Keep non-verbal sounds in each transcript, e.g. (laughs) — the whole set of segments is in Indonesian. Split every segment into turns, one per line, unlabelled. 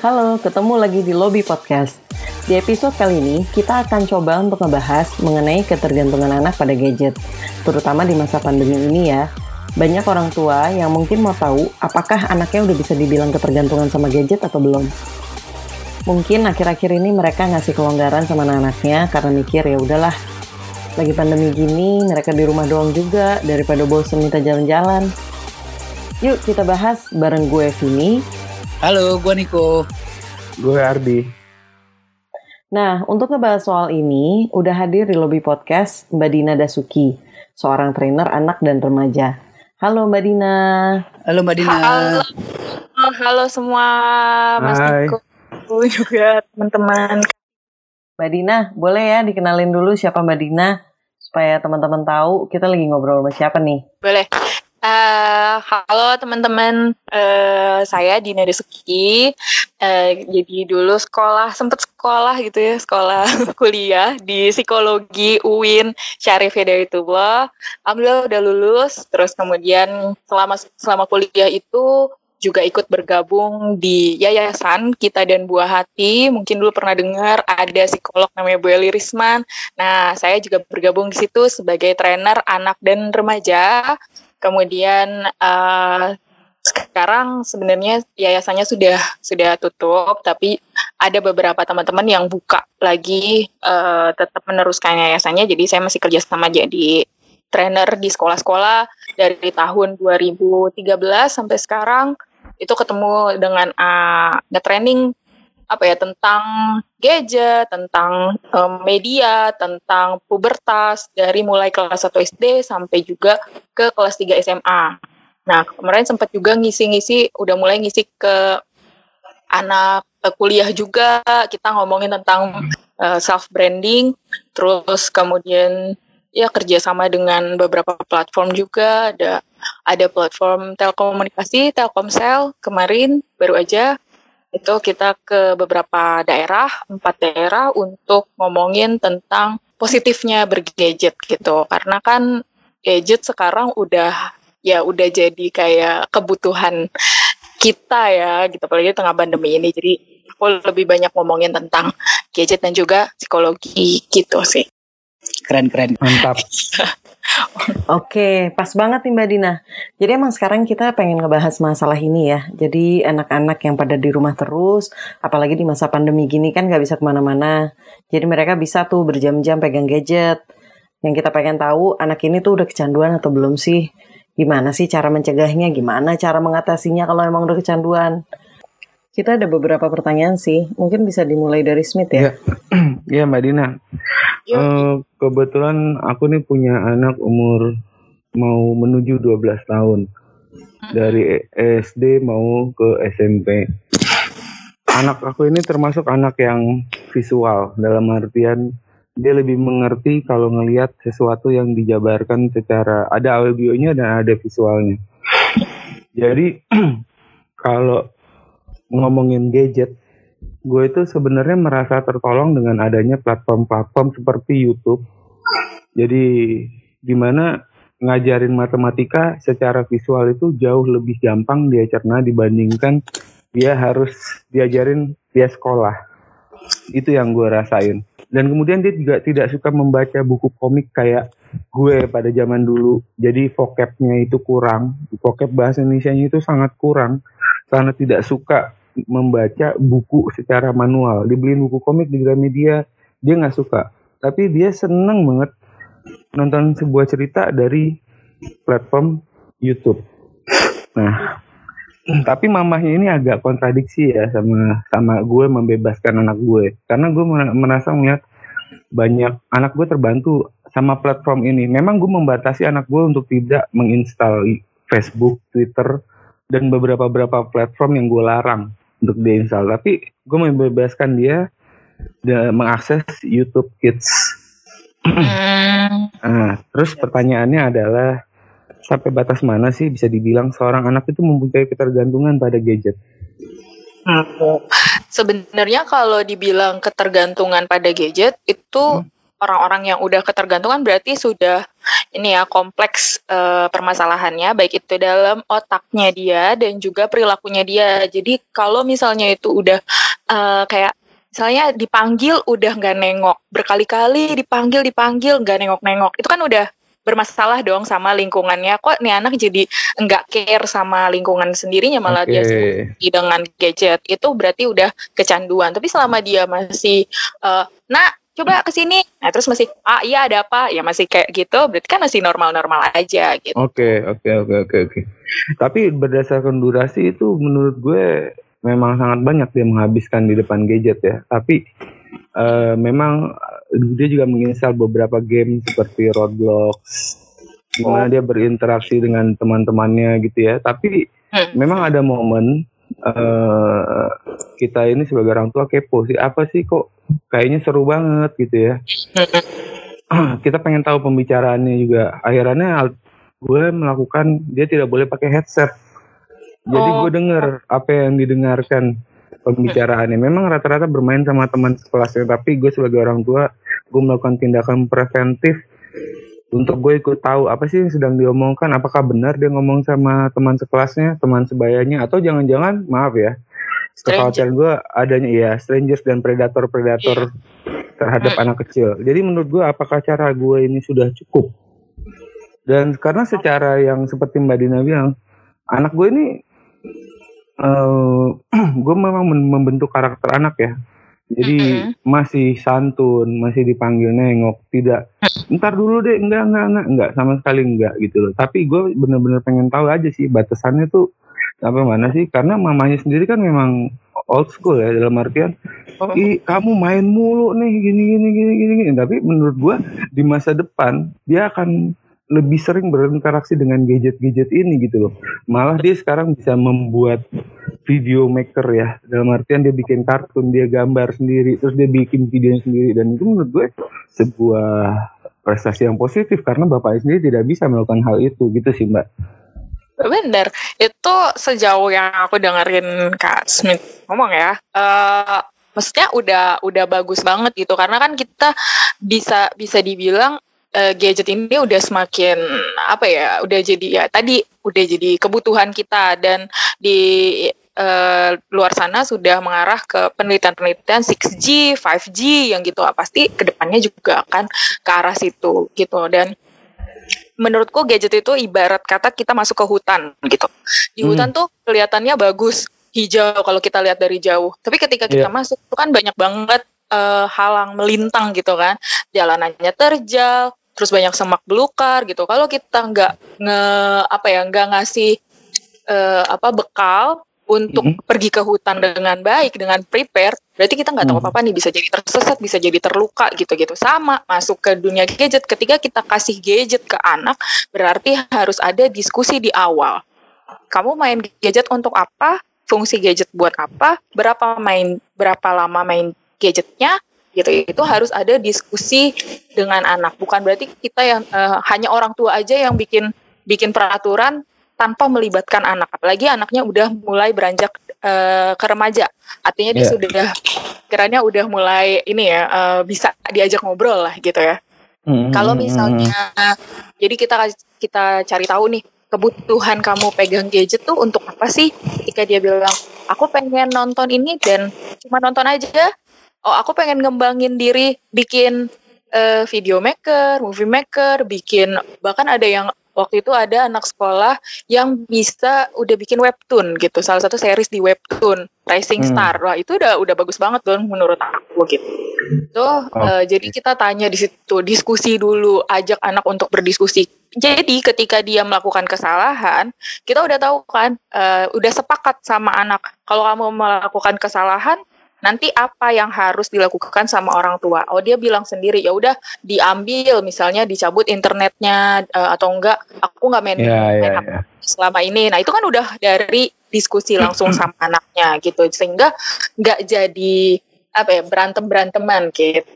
Halo, ketemu lagi di Lobby Podcast. Di episode kali ini, kita akan coba untuk ngebahas mengenai ketergantungan anak pada gadget, terutama di masa pandemi ini ya. Banyak orang tua yang mungkin mau tahu apakah anaknya udah bisa dibilang ketergantungan sama gadget atau belum. Mungkin akhir-akhir ini mereka ngasih kelonggaran sama anak-anaknya karena mikir ya udahlah, lagi pandemi gini mereka di rumah doang juga daripada bosen minta jalan-jalan. Yuk kita bahas bareng gue Vini.
Halo, gue Niko.
Gue Ardi.
Nah, untuk ngebahas soal ini, udah hadir di lobby podcast Mbak Dina Dasuki, seorang trainer anak dan remaja. Halo Mbak Dina.
Halo Mbak Dina.
Halo, halo semua, Mas
Hai.
Niko juga teman-teman.
Mbak Dina, boleh ya dikenalin dulu siapa Mbak Dina? Supaya teman-teman tahu kita lagi ngobrol sama siapa nih.
Boleh. Eh, halo teman-teman, Eh, saya Dina Desuki. Eh, jadi dulu sekolah, sempet sekolah gitu ya, sekolah (laughs) kuliah di psikologi UIN Syarif Hidayatullah. Alhamdulillah udah lulus, terus kemudian selama selama kuliah itu juga ikut bergabung di yayasan Kita dan Buah Hati. Mungkin dulu pernah dengar ada psikolog namanya Bu Eli Risman. Nah, saya juga bergabung di situ sebagai trainer anak dan remaja. Kemudian eh, sekarang sebenarnya yayasannya sudah sudah tutup, tapi ada beberapa teman-teman yang buka lagi eh, tetap meneruskan yayasannya. Jadi saya masih kerja sama jadi trainer di sekolah-sekolah dari tahun 2013 sampai sekarang itu ketemu dengan uh, nge-training apa ya tentang gadget, tentang em, media, tentang pubertas dari mulai kelas 1 SD sampai juga ke kelas 3 SMA. Nah, kemarin sempat juga ngisi-ngisi udah mulai ngisi ke anak eh, kuliah juga kita ngomongin tentang self branding, terus kemudian ya kerjasama dengan beberapa platform juga ada ada platform telekomunikasi Telkomsel kemarin baru aja itu kita ke beberapa daerah empat daerah untuk ngomongin tentang positifnya bergadget gitu karena kan gadget sekarang udah ya udah jadi kayak kebutuhan kita ya gitu apalagi di tengah pandemi ini jadi aku lebih banyak ngomongin tentang gadget dan juga psikologi gitu sih
Keren-keren.
Mantap. (laughs)
Oke, pas banget nih Mbak Dina. Jadi emang sekarang kita pengen ngebahas masalah ini ya. Jadi anak-anak yang pada di rumah terus, apalagi di masa pandemi gini kan nggak bisa ke mana-mana. Jadi mereka bisa tuh berjam-jam pegang gadget. Yang kita pengen tahu, anak ini tuh udah kecanduan atau belum sih? Gimana sih cara mencegahnya? Gimana cara mengatasinya kalau emang udah kecanduan? Kita ada beberapa pertanyaan sih. Mungkin bisa dimulai dari Smith ya.
Iya. (clears throat) Iya Mbak Dina.
Yuk.
Eh, kebetulan aku nih punya anak umur mau menuju 12 tahun. Dari SD mau ke SMP. Anak aku ini termasuk anak yang visual dalam artian dia lebih mengerti kalau ngelihat sesuatu yang dijabarkan secara ada audionya dan ada visualnya. Jadi (clears throat) kalau ngomongin gadget, gue itu sebenarnya merasa tertolong dengan adanya platform-platform seperti YouTube. Jadi di mana ngajarin matematika secara visual itu jauh lebih gampang dia cerna dibandingkan dia harus diajarin dia sekolah. Itu yang gue rasain. Dan kemudian dia juga tidak suka membaca buku komik kayak gue pada zaman dulu. Jadi vocabnya itu kurang, vocab bahasa Indonesia-nya itu sangat kurang karena tidak suka membaca buku secara manual. Dibeliin buku komik di Gramedia, dia nggak suka. Tapi dia seneng banget nonton sebuah cerita dari platform YouTube. Nah, (clears throat) tapi mamahnya ini agak kontradiksi ya sama sama gue membebaskan anak gue. Karena gue mer- merasa melihat banyak anak gue terbantu sama platform ini. Memang gue membatasi anak gue untuk tidak menginstal Facebook, Twitter, dan beberapa beberapa platform yang gue larang untuk dia install. Tapi gue membebaskan dia mengakses YouTube Kids.
Hmm,
Nah, terus pertanyaannya adalah sampai batas mana sih bisa dibilang seorang anak itu mempunyai ketergantungan pada gadget?
Sebenarnya kalau dibilang ketergantungan pada gadget itu orang-orang yang udah ketergantungan berarti sudah ini ya kompleks eh, permasalahannya baik itu dalam otaknya dia dan juga perilakunya dia. Jadi kalau misalnya itu udah eh, kayak misalnya dipanggil udah nggak nengok berkali-kali dipanggil dipanggil nggak nengok-nengok itu kan udah bermasalah dong sama lingkungannya kok nih anak jadi nggak care sama lingkungan sendirinya malah dia
Oke.
sibuk dengan gadget itu berarti udah kecanduan tapi selama dia masih eh, nak coba ke sini nah terus masih ah iya ada apa ya masih kayak gitu berarti kan masih normal-normal aja gitu
Oke, oke, oke, oke, oke. Tapi berdasarkan durasi itu menurut gue memang sangat banyak dia menghabiskan di depan gadget ya. Tapi eh, memang eh, dia juga menginstal beberapa game seperti Roblox, di mana dia berinteraksi dengan teman-temannya gitu ya. Tapi
Hmm.
memang ada momen eh, kita ini sebagai orang tua kepo sih apa sih kok kayaknya seru banget gitu ya. (clears throat) kita pengen tahu pembicaraannya juga. Akhirnya gue melakukan dia tidak boleh pakai headset. Jadi
Oh.
gue denger apa yang didengarkan pembicaraannya. Memang rata-rata bermain sama teman sekelasnya, tapi gue sebagai orang tua gue melakukan tindakan preventif untuk gue ikut tahu apa sih yang sedang diomongkan. Apakah benar dia ngomong sama teman sekelasnya, teman sebayanya, atau jangan-jangan maaf ya. Kekhawatiran gue adanya ya strangers dan predator-predator terhadap
Hmm.
anak kecil. Jadi menurut gue apakah cara gue ini sudah cukup? Dan karena secara yang seperti Mbak Dina bilang, anak gue ini, eh (clears throat) gue memang membentuk karakter anak ya. Jadi masih santun, masih dipanggil nengok, tidak. Ntar dulu deh, enggak, enggak, enggak, enggak sama sekali enggak gitu loh. Tapi gue bener-bener pengen tahu aja sih batasannya tuh sampai mana sih? Karena mamanya sendiri kan memang old school ya dalam artian
Oh.
Ih, kamu main mulu nih gini gini gini gini gini. Tapi menurut gua di masa depan dia akan lebih sering berinteraksi dengan gadget-gadget ini gitu loh. Malah dia sekarang bisa membuat video maker ya. Dalam artian dia bikin kartun, dia gambar sendiri, terus dia bikin video sendiri. Dan itu menurut gue sebuah prestasi yang positif karena bapaknya sendiri tidak bisa melakukan hal itu. Gitu sih mbak.
Bener, itu sejauh yang aku dengerin Kak Smith ngomong ya, eh maksudnya udah udah bagus banget gitu. Karena kan kita bisa bisa dibilang eh, gadget ini udah semakin apa ya, udah jadi ya tadi udah jadi kebutuhan kita. Dan di eh, luar sana sudah mengarah ke penelitian-penelitian 6G, 5G yang gitu pasti ke depannya juga akan ke arah situ gitu dan menurutku gadget itu ibarat kata kita masuk ke hutan gitu. Di
Hmm.
hutan tuh kelihatannya bagus, hijau kalau kita lihat dari jauh. Tapi ketika kita
Iya.
masuk itu kan banyak banget eh, halang melintang gitu kan. Jalanannya terjal, terus banyak semak belukar gitu. Kalau kita nggak nge apa ya nggak ngasih eh, apa bekal untuk
Mhm.
pergi ke hutan dengan baik, dengan prepare, berarti kita nggak tahu
Mhm.
apa-apa nih bisa jadi tersesat, bisa jadi terluka gitu-gitu. Sama masuk ke dunia gadget, ketika kita kasih gadget ke anak, berarti harus ada diskusi di awal. Kamu main gadget untuk apa? Fungsi gadget buat apa? Berapa main berapa lama main gadgetnya? Gitu itu harus ada diskusi dengan anak. Bukan berarti kita yang eh, hanya orang tua aja yang bikin bikin peraturan tanpa melibatkan anak. Apalagi anaknya udah mulai beranjak eh, ke remaja. Artinya dia
Iya.
sudah kiranya udah mulai ini ya eh, bisa diajak ngobrol lah gitu ya. Kalau misalnya, jadi kita kita cari tahu nih kebutuhan kamu pegang gadget tuh untuk apa sih? Ketika dia bilang, aku pengen nonton ini dan cuma nonton aja. Oh, aku pengen ngembangin diri, bikin eh, video maker, movie maker, bikin bahkan ada yang waktu itu ada anak sekolah yang bisa udah bikin webtoon gitu, salah satu series di webtoon Rising
Hmm.
Star. Wah itu udah udah bagus banget dong menurut aku gitu. Tuh, eh, jadi kita tanya di situ, diskusi dulu, ajak anak untuk berdiskusi. Jadi ketika dia melakukan kesalahan, kita udah tahu kan, eh, udah sepakat sama anak. Kalau kamu melakukan kesalahan, nanti apa yang harus dilakukan sama orang tua? Oh dia bilang sendiri, ya udah diambil, misalnya dicabut internetnya eh, atau enggak, aku nggak main,
Ya, ya,
main HP
ya.
selama ini. Nah itu kan udah dari diskusi langsung sama (clears throat) anaknya gitu, sehingga nggak jadi apa ya berantem beranteman gitu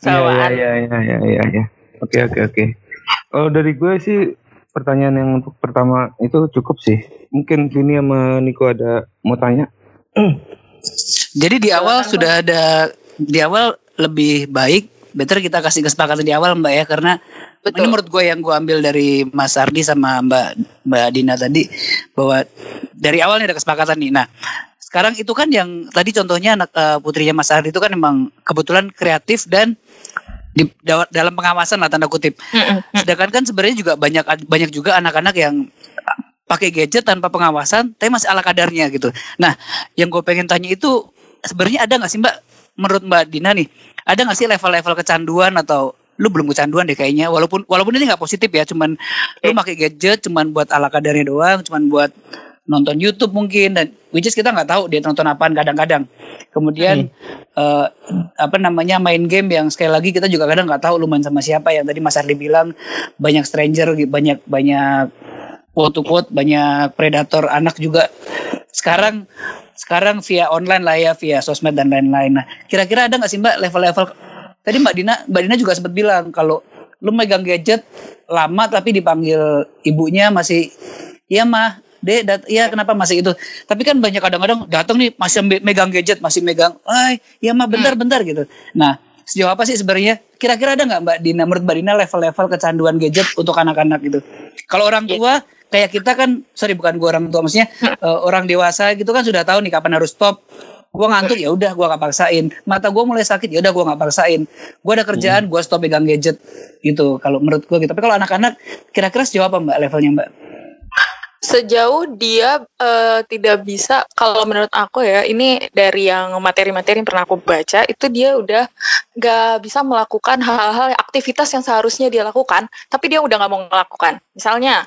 sama (laughs)
Iya, iya, iya, iya, iya, iya. Oke, oke, oke. Kalau dari gue sih pertanyaan yang untuk pertama itu cukup sih. Mungkin Vini sama Niko ada mau tanya. (clears throat)
Jadi di awal sudah ada di awal lebih baik better kita kasih kesepakatan di awal Mbak ya karena
Betul.
Ini menurut gue yang gue ambil dari Mas Ardi sama Mbak Mbak Dina tadi bahwa dari awalnya ada kesepakatan nih. Nah, sekarang itu kan yang tadi contohnya anak eh, putrinya Mas Ardi itu kan memang kebetulan kreatif dan di da- dalam pengawasan lah tanda kutip. Sedangkan kan sebenarnya juga banyak banyak juga anak-anak yang pakai gadget tanpa pengawasan, tapi masih ala kadarnya gitu. Nah, yang gue pengen tanya itu sebenarnya ada nggak sih Mbak, menurut Mbak Dina nih, ada nggak sih level-level kecanduan atau lu belum kecanduan deh kayaknya, walaupun walaupun ini nggak positif ya, cuman lu pakai gadget cuman buat ala kadarnya doang, cuman buat nonton YouTube mungkin dan which is kita nggak tahu dia nonton apaan kadang-kadang. Kemudian eh, apa namanya main game yang sekali lagi kita juga kadang nggak tahu lu main sama siapa. Yang tadi Mas Ardi bilang banyak stranger banyak banyak quote to quote banyak predator anak juga sekarang sekarang via online lah ya via sosmed dan lain-lain. Nah kira-kira ada nggak sih Mbak level-level tadi Mbak Dina Mbak Dina juga sempat bilang kalau lu megang gadget lama tapi dipanggil ibunya masih iya mah Dek, dat iya kenapa masih itu? Tapi kan banyak kadang-kadang datang nih masih me- megang gadget, masih megang, ay, iya mah bentar-bentar gitu. Nah, sejauh apa sih sebenarnya? Kira-kira ada nggak Mbak Dina, menurut Mbak Dina level-level kecanduan gadget untuk anak-anak gitu? Kalau orang tua kayak kita kan, sorry bukan gua orang tua, maksudnya (laughs) eh, orang dewasa gitu kan sudah tahu nih kapan harus stop. Gua ngantuk ya udah gua gak paksain. Mata gua mulai sakit ya udah gua gak paksain. Gua ada kerjaan, gua stop pegang gadget gitu. Kalau menurut gua gitu. Tapi kalau anak-anak kira-kira sejauh apa Mbak levelnya Mbak?
Sejauh dia eh, tidak bisa, kalau menurut aku ya, ini dari yang materi-materi yang pernah aku baca, itu dia udah nggak bisa melakukan hal-hal aktivitas yang seharusnya dia lakukan, tapi dia udah nggak mau melakukan. Misalnya,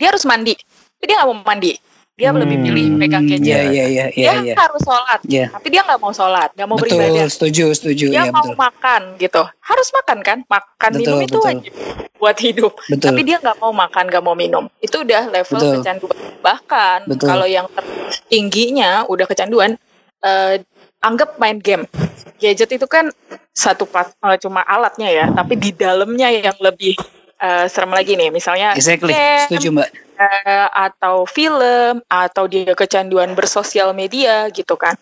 dia harus mandi, tapi dia nggak mau mandi. Dia lebih
Hmm,
pilih pegang gadget.
iya iya
Dia
iya iya.
harus sholat,
Iya.
tapi dia nggak mau sholat, nggak mau
Betul,
beribadah.
setuju, setuju.
Dia
Iya
mau
betul.
makan gitu, harus makan kan? Makan
Betul,
minum itu
betul.
wajib buat hidup.
Betul.
Tapi dia nggak mau makan, nggak mau minum. Itu udah level
Betul.
kecanduan. Bahkan kalau yang tertingginya udah kecanduan, eh, anggap main game. Gadget itu kan satu plat, eh, cuma alatnya ya, tapi di dalamnya yang lebih eh, serem lagi nih. Misalnya
Exactly,
game,
setuju Mbak.
eh, atau film atau dia kecanduan bersosial media gitu kan.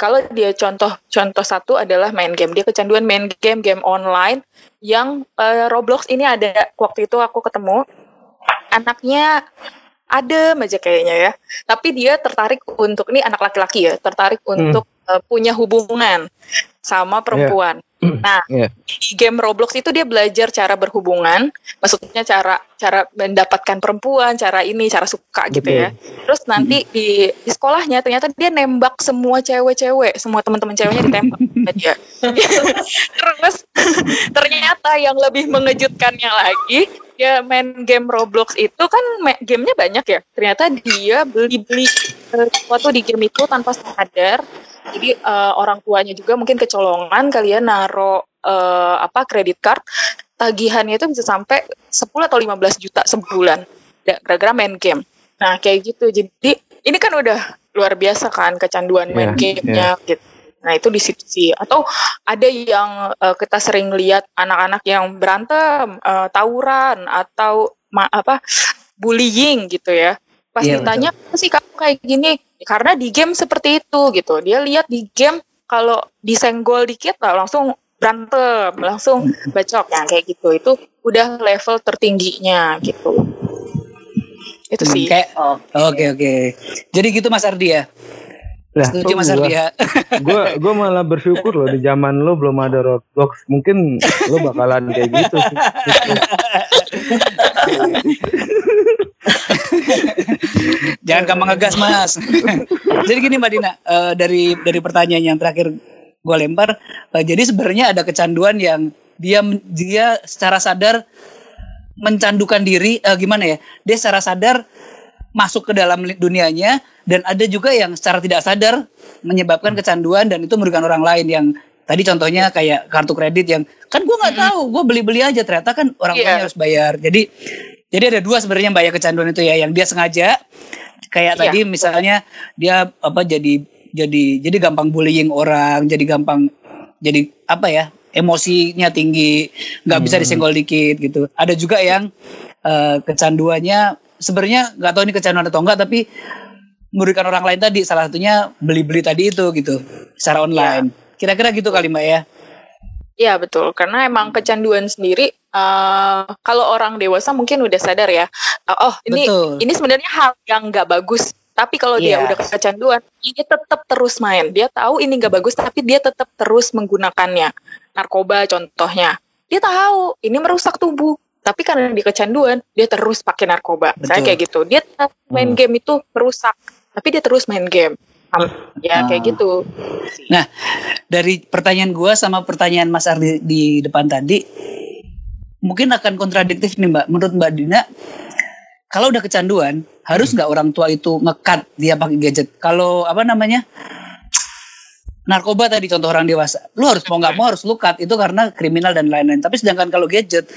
Kalau dia contoh contoh satu adalah main game. Dia kecanduan main game game online yang eh, Roblox ini ada waktu itu aku ketemu anaknya ada aja kayaknya ya. Tapi dia tertarik untuk ini anak laki-laki ya, tertarik untuk eh, punya hubungan sama perempuan. (clears throat) Nah,
Iya.
di game Roblox itu dia belajar cara berhubungan, maksudnya cara cara mendapatkan perempuan, cara ini, cara suka gitu
Betul.
ya. Terus nanti di, di sekolahnya ternyata dia nembak semua cewek-cewek, semua teman-teman ceweknya ditembak sama dia. (laughs) Terus (laughs) ternyata yang lebih mengejutkannya lagi, dia main game Roblox itu kan gamenya banyak ya. Ternyata dia beli-beli sesuatu di game itu tanpa sadar. Jadi eh, orang tuanya juga mungkin kecolongan kalian naro eh, apa kredit card tagihannya itu bisa sampai 10 atau 15 juta sebulan Da- gara-gara main game. Nah, kayak gitu. Jadi ini kan udah luar biasa kan kecanduan main
Iya,
gamenya gitu. Nah, itu di situ sih. Atau ada yang eh, kita sering lihat anak-anak yang berantem, eh, tawuran atau ma- apa bullying gitu ya. Pas
Iya,
ditanya, "Apa sih kamu kayak gini?" Karena di game seperti itu gitu. Dia lihat di game kalau disenggol dikit lah langsung berantem, langsung (laughs) bacok ya kayak gitu. Itu udah level tertingginya gitu. Itu
Hmm,
sih.
Kayak oke oke. Jadi gitu Mas Ardi ya. Setuju
kok
Mas Ardi ya. (laughs)
gua, gua malah bersyukur loh di zaman lo belum ada Roblox. Mungkin lo bakalan kayak gitu sih. (laughs) (laughs)
Jangan gampang ngegas Mas. (laughs) jadi gini Mbak Dina, eh, dari dari pertanyaan yang terakhir gue lempar, eh, jadi sebenarnya ada kecanduan yang dia dia secara sadar mencandukan diri, eh, gimana ya? Dia secara sadar masuk ke dalam dunianya dan ada juga yang secara tidak sadar menyebabkan kecanduan dan itu merugikan orang lain yang tadi contohnya kayak kartu kredit yang kan gue nggak tahu gue beli beli aja ternyata kan orang tuanya harus bayar jadi jadi ada dua sebenarnya bahaya kecanduan itu ya yang dia sengaja kayak
Iya.
tadi misalnya dia apa jadi jadi jadi gampang bullying orang jadi gampang jadi apa ya emosinya tinggi nggak bisa disenggol dikit gitu. Ada juga yang eh, kecanduannya sebenarnya nggak tahu ini kecanduan atau enggak tapi merugikan orang lain tadi salah satunya beli-beli tadi itu gitu secara online. Kira-kira gitu kali mbak ya?
Iya betul, karena emang kecanduan sendiri uh, kalau orang dewasa mungkin udah sadar ya. Uh, oh, ini
Betul.
ini sebenarnya hal yang nggak bagus. Tapi kalau dia
Iya.
udah kecanduan, dia tetap terus main. Dia tahu ini nggak bagus, tapi dia tetap terus menggunakannya. Narkoba contohnya, dia tahu ini merusak tubuh. Tapi karena dia kecanduan, dia terus pakai narkoba.
Betul.
kayak gitu. Dia main
Hmm.
game itu merusak, tapi dia terus main game. Ya kayak gitu.
Nah, dari pertanyaan gua sama pertanyaan Mas Ardi di depan tadi, mungkin akan kontradiktif nih Mbak. Menurut Mbak Dina, kalau udah kecanduan, harus nggak orang tua itu ngekat dia pakai gadget? Kalau apa namanya? Narkoba tadi contoh orang dewasa, lu harus mau nggak mau harus lu cut itu karena kriminal dan lain-lain. Tapi sedangkan kalau gadget,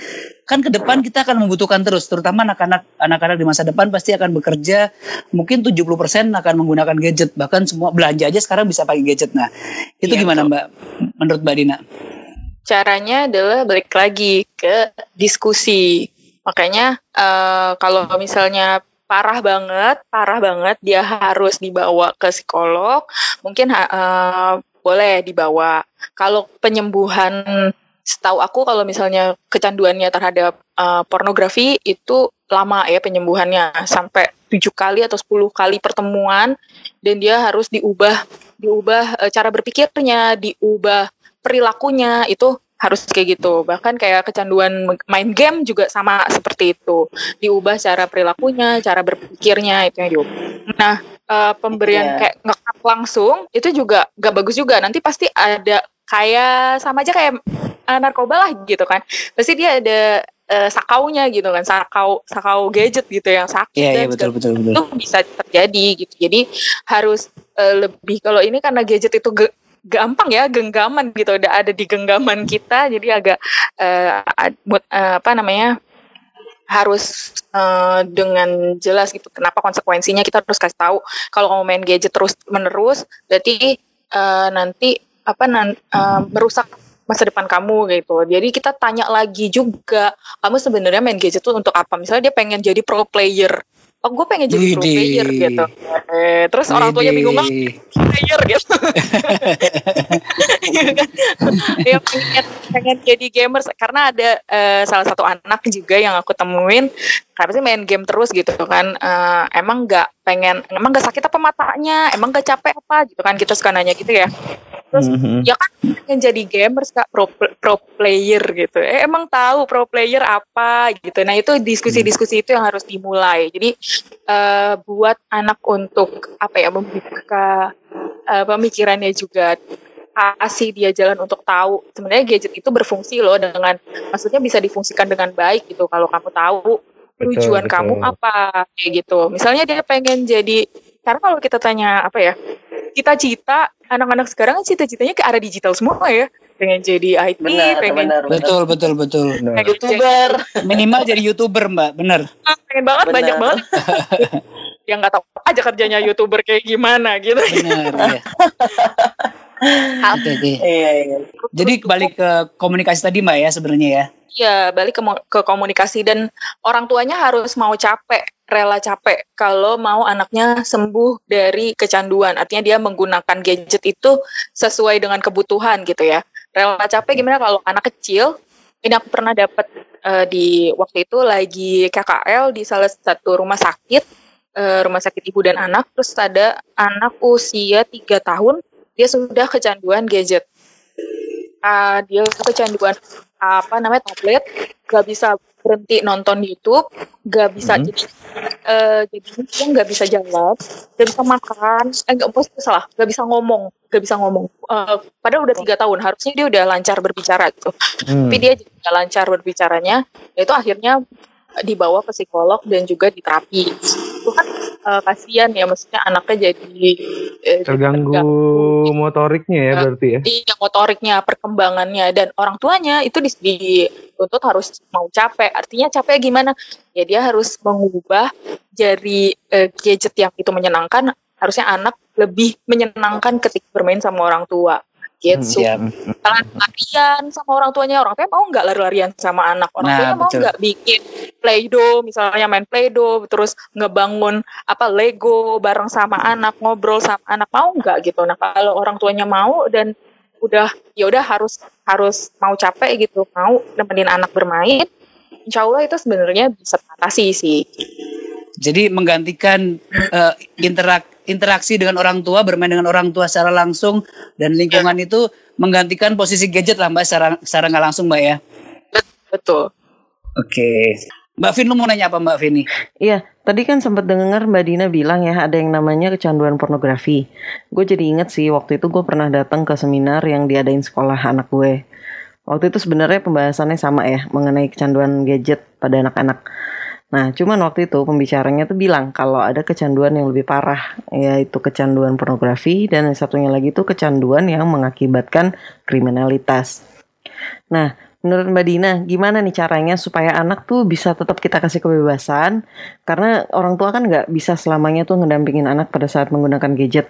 kan ke depan kita akan membutuhkan terus, terutama anak-anak anak-anak di masa depan pasti akan bekerja, mungkin 70% akan menggunakan gadget, bahkan semua belanja aja sekarang bisa pakai gadget. Nah, itu
Iya,
gimana
betul.
Mbak? Menurut Mbak Dina?
Caranya adalah balik lagi ke diskusi. Makanya eh, kalau misalnya parah banget, parah banget, dia harus dibawa ke psikolog. Mungkin eh, boleh dibawa. Kalau penyembuhan, setahu aku kalau misalnya kecanduannya terhadap eh, pornografi itu lama ya penyembuhannya sampai tujuh kali atau 10 kali pertemuan dan dia harus diubah diubah cara berpikirnya, diubah perilakunya itu harus kayak gitu. Bahkan kayak kecanduan main game juga sama seperti itu. Diubah cara perilakunya, cara berpikirnya itu yang diubah. Nah, eh, pemberian
Iya.
kayak ngekat langsung itu juga gak bagus juga. Nanti pasti ada kayak sama aja kayak eh, narkoba lah gitu kan. Pasti dia ada eh, sakaunya gitu kan, sakau sakau gadget gitu yang sakit dan
iya betul betul betul.
itu bisa terjadi gitu. Jadi harus eh, lebih kalau ini karena gadget itu ge- gampang ya genggaman gitu udah ada di genggaman kita jadi agak ad- buat, eh, apa namanya harus eh, dengan jelas gitu kenapa konsekuensinya kita harus kasih tahu kalau kamu main gadget terus menerus berarti eh, nanti apa nan, eh, merusak masa depan kamu gitu. Jadi kita tanya lagi juga, kamu sebenarnya main gadget tuh untuk apa? Misalnya dia pengen jadi pro player. Oh, gue pengen jadi pro player gitu. Eh, terus orang tuanya bingung banget
Widih.
player gitu. (laughs) ya pengen, pengen jadi gamers karena ada eh, salah satu anak juga yang aku temuin karena sih main game terus gitu kan Eh, emang nggak pengen emang nggak sakit apa matanya emang nggak capek apa gitu kan kita suka nanya gitu ya. Terus
Mhm.
ya kan pengen jadi gamers kak pro, pro player gitu. Eh emang tahu pro player apa gitu. Nah itu diskusi-diskusi itu yang harus dimulai. Jadi eh, buat anak untuk apa ya membuka eh, pemikirannya juga kasih dia jalan untuk tahu. Sebenarnya gadget itu berfungsi loh dengan maksudnya bisa difungsikan dengan baik gitu. Kalau kamu tahu
Betul,
tujuan
betul.
kamu apa kayak gitu misalnya dia pengen jadi karena kalau kita tanya apa ya cita-cita anak-anak sekarang kan cita-citanya ke arah digital semua ya pengen jadi IT
Benar,
pengen
benar, benar.
Betul betul betul.
Benar.
YouTuber.
Minimal jadi youtuber Mbak, bener.
jadi- pengen banget
Benar.
banyak banget (laughs) yang nggak tahu aja kerjanya youtuber kayak gimana gitu
Bener. ya. Oke oke.
Iya, iya.
Jadi balik ke komunikasi tadi Mbak ya sebenarnya ya.
Iya, balik ke, ke komunikasi dan orang tuanya harus mau capek, rela capek kalau mau anaknya sembuh dari kecanduan. Artinya dia menggunakan gadget itu sesuai dengan kebutuhan gitu ya. Rela capek gimana kalau anak kecil? Ini aku pernah dapat eh, di waktu itu lagi KKL di salah satu rumah sakit, eh, rumah sakit ibu dan anak. Terus ada anak usia tiga tahun, dia sudah kecanduan gadget. Ah, dia kecanduan apa namanya tablet, gak bisa berhenti nonton YouTube, gak bisa
Mhm.
jadi eh jadi dia nggak bisa jalan, gak bisa makan, eh nggak salah, gak bisa ngomong, gak bisa ngomong. Eh, padahal udah tiga tahun, harusnya dia udah lancar berbicara gitu.
Hmm.
Tapi dia nggak lancar berbicaranya, itu akhirnya dibawa ke psikolog dan juga di terapi. Itu kan eh, kasihan ya, maksudnya anaknya jadi eh, jadi
Terganggu motoriknya ya berarti ya.
Iya, motoriknya, perkembangannya, dan orang tuanya itu dis- dituntut harus mau capek. Artinya capek gimana? Ya dia harus mengubah dari eh, gadget yang itu menyenangkan, harusnya anak lebih menyenangkan ketika bermain sama orang tua. Gitu.
Siap.
Lari-larian sama orang tuanya, orang tuanya mau nggak lari-larian sama anak? Orang
Nah,
tuanya mau nggak bikin play-doh, misalnya main play-doh, terus ngebangun apa Lego bareng sama anak, ngobrol sama anak, mau nggak gitu? Nah kalau orang tuanya mau dan udah ya udah harus harus mau capek gitu mau nemenin anak bermain insya Allah itu sebenarnya bisa teratasi sih
Jadi menggantikan eh, interak interaksi dengan orang tua, bermain dengan orang tua secara langsung dan lingkungan itu menggantikan posisi gadget lah Mbak secara secara nggak langsung Mbak ya.
betul
Oke. Mbak Vin lu mau nanya apa Mbak Vin nih?
Iya, tadi kan sempat dengar Mbak Dina bilang ya ada yang namanya kecanduan pornografi. Gue jadi inget sih waktu itu gue pernah datang ke seminar yang diadain sekolah anak gue. Waktu itu sebenarnya pembahasannya sama ya mengenai kecanduan gadget pada anak-anak. Nah, cuman waktu itu pembicaranya tuh bilang kalau ada kecanduan yang lebih parah, yaitu kecanduan pornografi dan yang satunya lagi tuh kecanduan yang mengakibatkan kriminalitas. Nah, menurut Mbak Dina, gimana nih caranya supaya anak tuh bisa tetap kita kasih kebebasan? Karena orang tua kan nggak bisa selamanya tuh ngedampingin anak pada saat menggunakan gadget.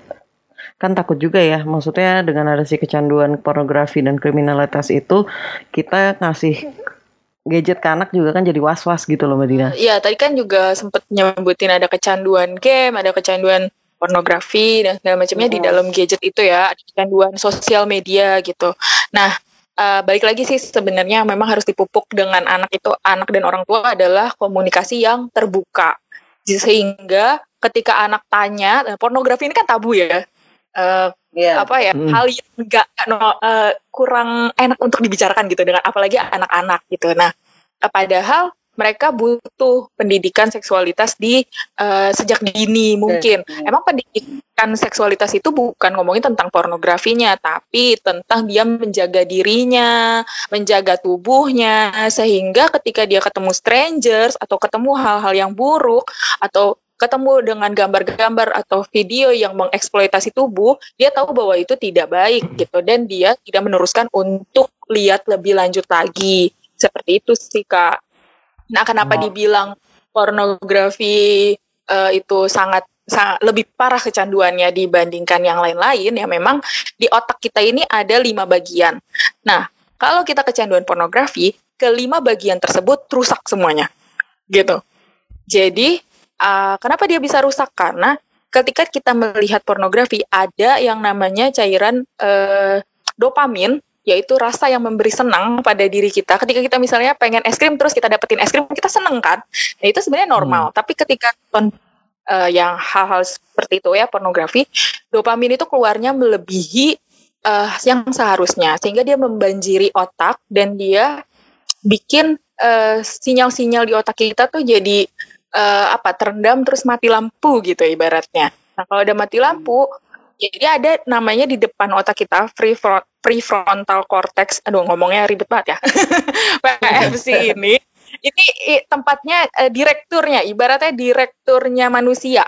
Kan takut juga ya, maksudnya dengan ada si kecanduan pornografi dan kriminalitas itu, kita ngasih gadget ke anak juga kan jadi was-was gitu loh Mbak Dina.
Iya, tadi kan juga sempet nyebutin ada kecanduan game, ada kecanduan pornografi dan segala macamnya di dalam gadget itu ya, ada kecanduan sosial media gitu. Nah, eh, balik lagi sih sebenarnya memang harus dipupuk dengan anak itu anak dan orang tua adalah komunikasi yang terbuka. Sehingga ketika anak tanya, nah, pornografi ini kan tabu ya. Eh, apa ya
Mm.
hal yang enggak no, eh, kurang enak untuk dibicarakan gitu dengan apalagi anak-anak gitu. Nah, eh, padahal mereka butuh pendidikan seksualitas di eh, sejak dini mungkin. Emang pendidikan seksualitas itu bukan ngomongin tentang pornografinya, tapi tentang dia menjaga dirinya, menjaga tubuhnya, sehingga ketika dia ketemu strangers atau ketemu hal-hal yang buruk atau ketemu dengan gambar-gambar atau video yang mengeksploitasi tubuh, dia tahu bahwa itu tidak baik gitu dan dia tidak meneruskan untuk lihat lebih lanjut lagi. Seperti itu sih Kak. Nah, kenapa
Oh.
dibilang pornografi eh, itu sangat sangat lebih parah kecanduannya dibandingkan yang lain-lain ya memang di otak kita ini ada lima bagian. Nah, kalau kita kecanduan pornografi, kelima bagian tersebut rusak semuanya. Gitu. Jadi, uh, kenapa dia bisa rusak? Karena ketika kita melihat pornografi, ada yang namanya cairan uh, dopamin, yaitu rasa yang memberi senang pada diri kita. Ketika kita misalnya pengen es krim, terus kita dapetin es krim, kita seneng kan? Nah, itu sebenarnya normal. Tapi ketika nonton uh, yang hal-hal seperti itu ya, pornografi, dopamin itu keluarnya melebihi uh, yang seharusnya. Sehingga dia membanjiri otak dan dia bikin uh, sinyal-sinyal di otak kita tuh jadi eh, apa terendam terus mati lampu gitu ibaratnya. Nah kalau udah mati lampu, jadi ada namanya di depan otak kita prefrontal cortex. Aduh ngomongnya ribet banget ya. (laughs) PFC ini ini tempatnya eh, direkturnya, ibaratnya direkturnya manusia.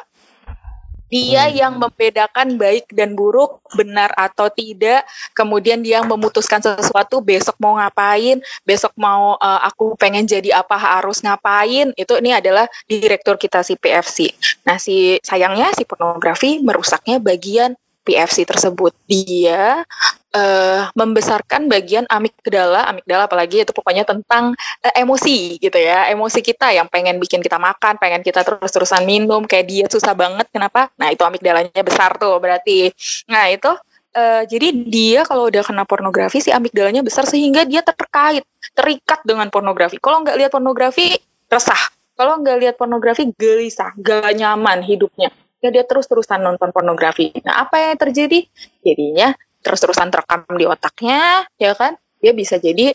Dia
Hmm.
yang membedakan baik dan buruk, benar atau tidak. Kemudian dia yang memutuskan sesuatu besok mau ngapain, besok mau eh, aku pengen jadi apa harus ngapain. Itu ini adalah direktur kita si PFC. Nah, si sayangnya si pornografi merusaknya bagian PFC tersebut. Dia eh, membesarkan bagian amigdala, amigdala apalagi itu pokoknya tentang eh, emosi gitu ya, emosi kita yang pengen bikin kita makan, pengen kita terus-terusan minum, kayak dia susah banget, kenapa? Nah itu amigdalanya besar tuh berarti. Nah itu eh, jadi dia kalau udah kena pornografi si amigdalanya besar sehingga dia terkait, terikat dengan pornografi. Kalau nggak lihat pornografi resah, kalau nggak lihat pornografi gelisah, gak nyaman hidupnya. Ya dia terus-terusan nonton pornografi. Nah apa yang terjadi? Jadinya terus-terusan terekam di otaknya, ya kan? Dia bisa jadi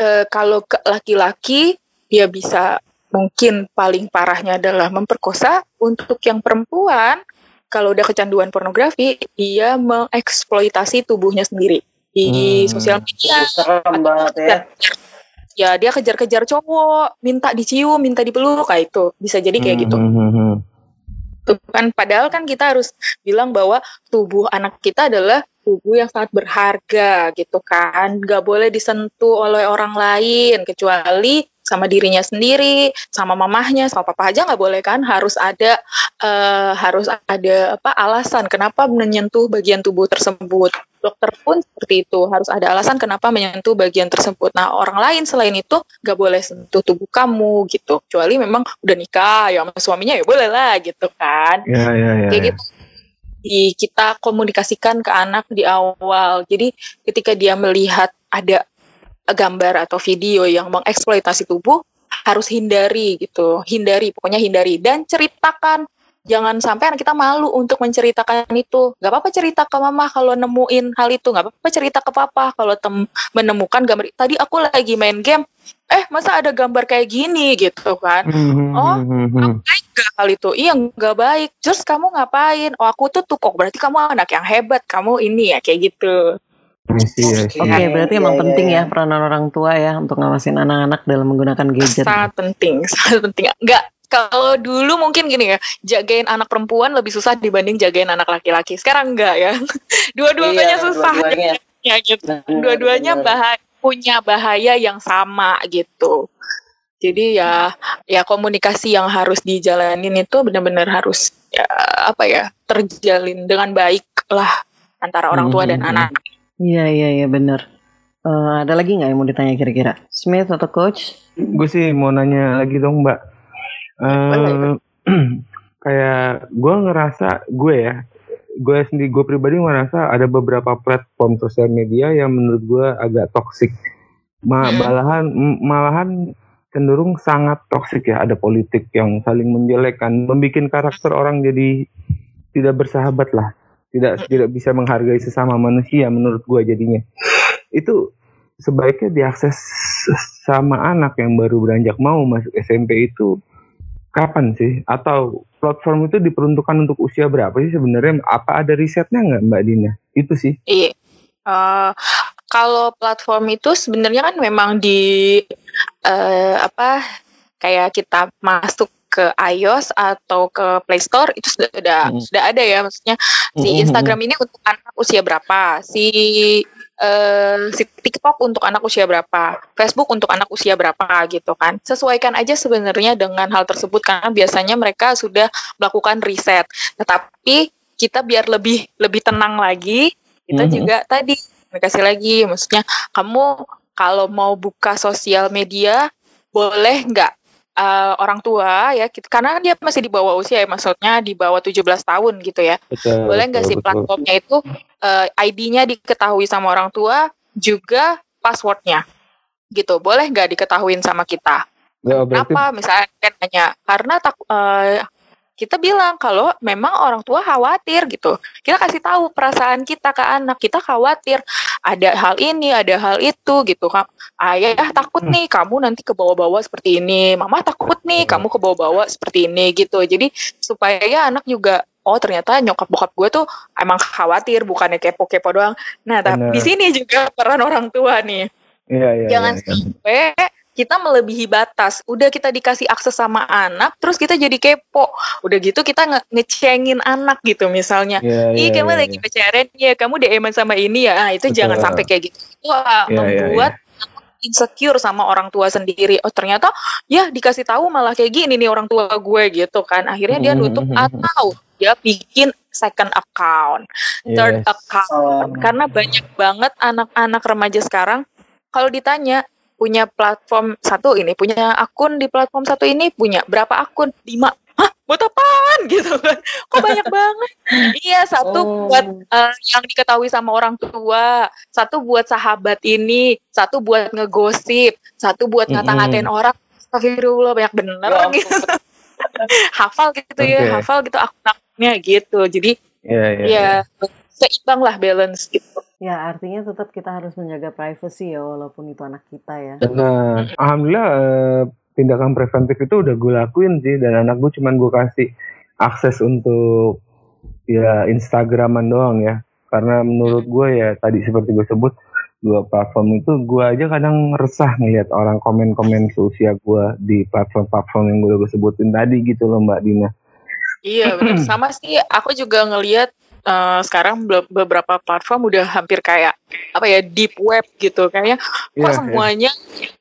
eh, kalau laki-laki dia bisa mungkin paling parahnya adalah memperkosa. Untuk yang perempuan, kalau udah kecanduan pornografi, dia mengeksploitasi tubuhnya sendiri di
Hmm.
sosial media.
Serem banget ya.
Ya dia kejar-kejar cowok, minta dicium, minta dipeluk, kayak itu bisa jadi kayak gitu.
Hmm, hmm, hmm.
Kan padahal kan kita harus bilang bahwa tubuh anak kita adalah tubuh yang sangat berharga gitu kan. Nggak boleh disentuh oleh orang lain kecuali sama dirinya sendiri sama mamahnya sama papa aja nggak boleh kan. Harus ada eh, harus ada apa alasan kenapa menyentuh bagian tubuh tersebut. Dokter pun seperti itu harus ada alasan kenapa menyentuh bagian tersebut. Nah orang lain selain itu nggak boleh sentuh tubuh kamu gitu. Kecuali memang udah nikah ya sama suaminya ya boleh lah gitu kan.
Ya, ya, ya.
kayak
ya.
gitu di kita komunikasikan ke anak di awal. Jadi ketika dia melihat ada gambar atau video yang mengeksploitasi tubuh harus hindari gitu, hindari pokoknya hindari dan ceritakan jangan sampai anak kita malu untuk menceritakan itu. Gak apa-apa cerita ke mama kalau nemuin hal itu. Gak apa-apa cerita ke papa kalau tem menemukan gambar. Tadi aku lagi main game, eh masa ada gambar kayak gini gitu kan?
Hmm,
Oh,
hmm, hmm, hmm.
baik gak hal itu? Iya nggak baik. Terus kamu ngapain? Oh aku tuh tuh kok berarti kamu anak yang hebat. Kamu ini ya kayak gitu.
Oke,
Iya,
berarti
iya,
emang
iya,
penting
iya.
ya peranan orang tua ya untuk ngawasin anak-anak dalam menggunakan gadget.
Sangat penting, (laughs) sangat penting. Nggak kalau dulu mungkin gini ya, jagain anak perempuan lebih susah dibanding jagain anak laki-laki. Sekarang enggak ya. (laughs) Dua-duanya
Iya,
susah.
dua-duanya. (laughs)
Ya, gitu. Dua-duanya bahaya, punya bahaya yang sama gitu. Jadi ya ya komunikasi yang harus dijalanin itu benar-benar harus ya, apa ya terjalin dengan baik lah antara orang tua dan
Mhm.
anak.
Iya iya iya benar. Eh, ada lagi nggak yang mau ditanya kira-kira? Smith atau Coach?
Gue sih mau nanya lagi dong Mbak. Eh, (clears throat) kayak gue ngerasa gue ya, gue sendiri gue pribadi ngerasa ada beberapa platform sosial media yang menurut gue agak toksik. Ma
Hmm.
malahan malahan cenderung sangat toksik ya. Ada politik yang saling menjelekkan, membuat karakter orang jadi tidak bersahabat lah. Tidak tidak bisa menghargai sesama manusia menurut gue jadinya. Itu sebaiknya diakses sama anak yang baru beranjak mau masuk SMP itu kapan sih? Atau platform itu diperuntukkan untuk usia berapa sih sebenarnya? Apa ada risetnya nggak Mbak Dina? Itu sih.
Iya. Eh, kalau platform itu sebenarnya kan memang di eh, apa kayak kita masuk ke iOS atau ke Play Store itu sudah sudah,
Hmm.
sudah ada ya maksudnya si
Hmm,
Instagram ini untuk anak usia berapa, si si TikTok untuk anak usia berapa, Facebook untuk anak usia berapa gitu kan. Sesuaikan aja sebenarnya dengan hal tersebut karena biasanya mereka sudah melakukan riset. Tetapi kita biar lebih lebih tenang lagi, kita
Mhm.
juga tadi kasih lagi maksudnya kamu kalau mau buka sosial media boleh nggak eh, orang tua ya gitu karena dia masih di bawah usia ya maksudnya di bawah 17 tahun gitu ya
Betul,
boleh nggak sih
betul.
platformnya itu eh, ID-nya diketahui sama orang tua juga passwordnya gitu boleh nggak diketahuin sama kita
Ya, berarti
Kenapa? Misalnya kan hanya karena tak eh, kita bilang kalau memang orang tua khawatir gitu. Kita kasih tahu perasaan kita ke anak. Kita khawatir ada hal ini, ada hal itu gitu. Ayah takut nih kamu nanti ke bawah-bawah seperti ini. Mama takut nih kamu ke bawah-bawah seperti ini gitu. Jadi supaya anak juga oh ternyata nyokap bokap gue tuh emang khawatir bukannya kepo-kepo doang. Nah, tapi di sini juga peran orang tua nih
Iya, iya,
jangan
iya, iya.
sampai kita melebihi batas. Udah kita dikasih akses sama anak, terus kita jadi kepo. Udah gitu kita nge ngecengin anak gitu misalnya.
Iya,
Ih,
iya,
kamu
iya,
lagi pacaran ya, kamu DM sama ini ya. Ah, itu
Betul.
jangan sampai kayak gitu. Itu ah,
Iya, iya,
membuat insecure sama orang tua sendiri. Oh, ternyata ya dikasih tahu malah kayak gini nih orang tua gue gitu kan. Akhirnya dia nutup
mhm, mhm.
atau dia bikin second account, third
Yes.
account. Karena banyak banget anak-anak remaja sekarang kalau ditanya punya platform satu ini, punya akun di platform satu ini, punya berapa akun? Lima. Hah, buat apaan (laughs) gitu kan? Kok banyak banget? Iya, satu
Oh.
buat eh, yang diketahui sama orang tua, satu buat sahabat ini, satu buat ngegosip, satu buat ngata-ngatain orang. Astagfirullah banyak bener
Ya
gitu. (laughs) hafal gitu ya,
Oke.
hafal gitu akun-akunnya gitu. Jadi
Iya, iya,
ya seimbang lah balance gitu.
Ya artinya tetap kita harus menjaga privacy ya walaupun itu anak kita ya.
Benar. Alhamdulillah eh, tindakan preventif itu udah gue lakuin sih dan anak gue cuman gue kasih akses untuk ya Instagraman doang ya. Karena menurut gue ya tadi seperti gue sebut dua platform itu gue aja kadang resah ngeliat orang komen-komen seusia gue di platform-platform yang gue udah sebutin tadi gitu loh Mbak Dina.
Iya benar. (clears throat) Sama sih aku juga ngelihat eh, sekarang be- beberapa platform udah hampir kayak apa ya deep web gitu kayaknya kok
Iya, iya.
semuanya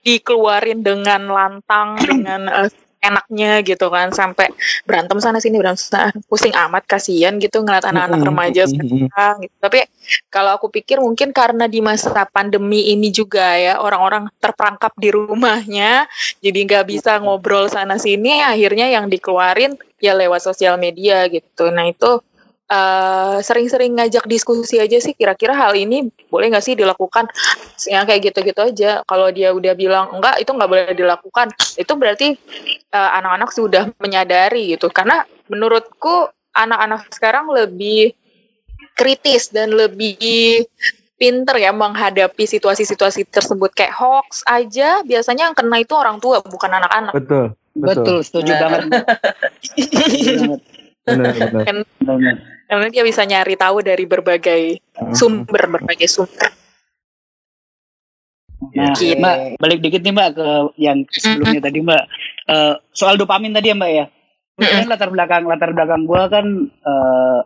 dikeluarin dengan lantang (clears throat) dengan eh, enaknya gitu kan sampai berantem sana sini berantem sana pusing amat kasihan gitu ngeliat anak-anak remaja sekarang gitu. Tapi kalau aku pikir mungkin karena di masa pandemi ini juga ya orang-orang terperangkap di rumahnya, jadi nggak bisa ngobrol sana sini, akhirnya yang dikeluarin ya lewat sosial media gitu. Nah itu eh, sering-sering ngajak diskusi aja sih kira-kira hal ini boleh nggak sih dilakukan ya kayak gitu-gitu aja kalau dia udah bilang enggak itu nggak boleh dilakukan itu berarti eh, anak-anak sudah menyadari gitu karena menurutku anak-anak sekarang lebih kritis dan lebih pinter ya menghadapi situasi-situasi tersebut kayak hoax aja biasanya yang kena itu orang tua bukan anak-anak
Betul.
Betul, setuju
Nah.
banget. (laughs)
Benar, (laughs) benar.
kan
Benar.
karena dia bisa nyari tahu dari berbagai sumber berbagai sumber
Nah,
Gitu.
Mbak, balik dikit nih Mbak ke yang sebelumnya tadi Mbak. Eh, soal dopamin tadi ya Mbak ya. Kebetulan latar belakang latar belakang gua kan eh,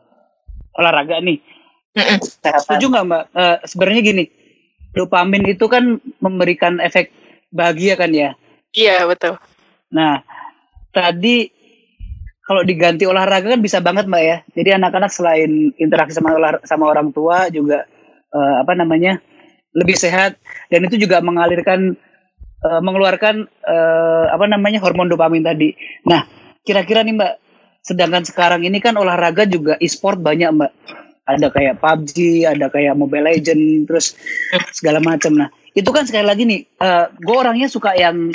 olahraga nih.
Mm-mm.
Setuju nggak Mbak? Eh, Sebenarnya gini, dopamin itu kan memberikan efek bahagia kan ya.
iya betul
Nah, tadi kalau diganti olahraga kan bisa banget mbak ya. Jadi anak-anak selain interaksi sama sama orang tua juga eh, apa namanya lebih sehat dan itu juga mengalirkan eh, mengeluarkan eh, apa namanya hormon dopamin tadi. Nah, kira-kira nih mbak, sedangkan sekarang ini kan olahraga juga e-sport banyak mbak. Ada kayak PUBG, ada kayak Mobile Legend, terus segala macam. Nah, itu kan sekali lagi nih, gue orangnya suka yang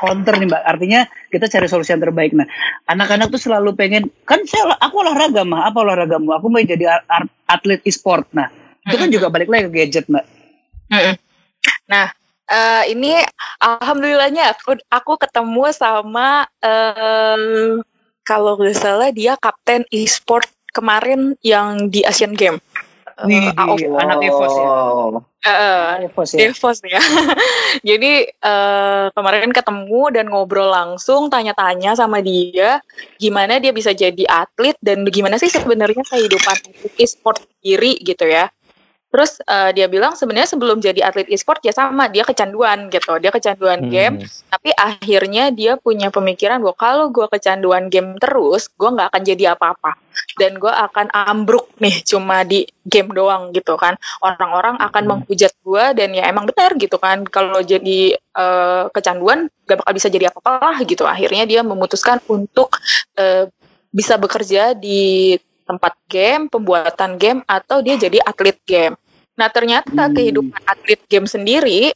counter nih mbak. Artinya kita cari solusi yang terbaik. Nah anak-anak tuh selalu pengen kan saya aku olahraga mah apa olahragamu? Aku mau jadi atlet e-sport. Nah itu kan juga balik lagi ke gadget mbak.
Nah, eh, ini alhamdulillahnya aku aku ketemu sama eh kalau nggak salah dia kapten e-sport kemarin yang di Asian Game. Eh,
Nih,
AOV.
di- anak EVOS ya
Eh, eh,
EVOS ya
Devos ya. (laughs) Jadi eh, kemarin ketemu dan ngobrol langsung, tanya-tanya sama dia, gimana dia bisa jadi atlet dan gimana sih sebenarnya kehidupan e-sport sendiri gitu ya. Terus eh, dia bilang sebenarnya sebelum jadi atlet e-sport ya sama, dia kecanduan gitu, dia kecanduan game. Tapi akhirnya dia punya pemikiran bahwa kalau gue kecanduan game terus, gue nggak akan jadi apa-apa. Dan gue akan ambruk nih cuma di game doang gitu kan. Orang-orang akan
Hmm.
menghujat gue dan ya emang benar gitu kan. Kalau jadi eh, kecanduan gak bakal bisa jadi apa-apa lah gitu. Akhirnya dia memutuskan untuk eh, bisa bekerja di tempat game, pembuatan game, atau dia jadi atlet game. Nah ternyata
Hmm.
kehidupan atlet game sendiri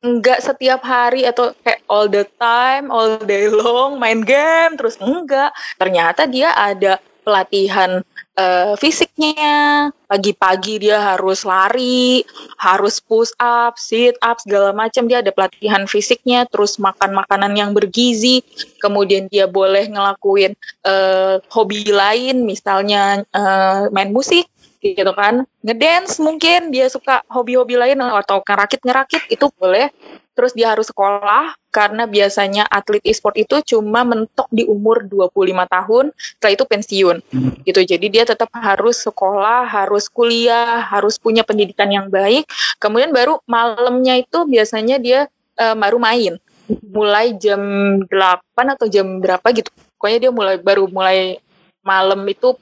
enggak setiap hari atau kayak all the time, all day (laughs) long main game terus enggak. Ternyata dia ada pelatihan eh, fisiknya. Pagi-pagi dia harus lari, harus push up, sit up segala macam. Dia ada pelatihan fisiknya, terus makan makanan yang bergizi. Kemudian dia boleh ngelakuin eh, hobi lain, misalnya eh, main musik gitu kan. Ngedance mungkin dia suka hobi-hobi lain atau ngerakit-ngerakit itu boleh. Terus dia harus sekolah karena biasanya atlet e-sport itu cuma mentok di umur 25 tahun setelah itu pensiun. Gitu jadi dia tetap harus sekolah harus kuliah harus punya pendidikan yang baik. Kemudian baru malamnya itu biasanya dia eh, baru main. Mulai jam 8 atau jam berapa gitu. Pokoknya dia mulai baru mulai malam itu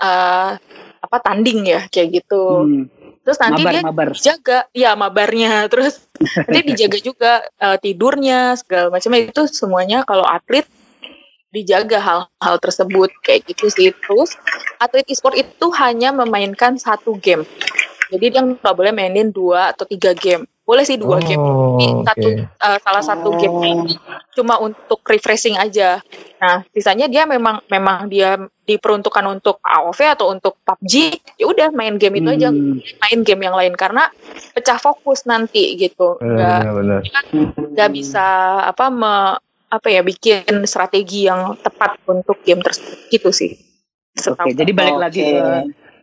eh, apa tanding ya kayak gitu.
Hmm,
terus nanti
mabar
dia
mabar.
jaga ya mabarnya. (laughs) Terus nanti (laughs) dijaga juga eh, tidurnya segala macam itu semuanya kalau atlet dijaga hal-hal tersebut kayak gitu sih. Terus atlet e-sport itu hanya memainkan satu game jadi dia nggak boleh mainin dua atau tiga game boleh sih dua game
Oh,
Tapi
oke.
satu eh, salah satu game ini cuma untuk refreshing aja. Nah, sisanya dia memang memang dia diperuntukkan untuk AOV atau untuk PUBG, ya udah main game itu aja,
Hmm,
main game yang lain karena pecah fokus nanti gitu. Nggak
benar.
nggak bisa apa me- apa ya bikin strategi yang tepat untuk game tersebut gitu sih.
Oke,
Setahu
jadi balik lagi ke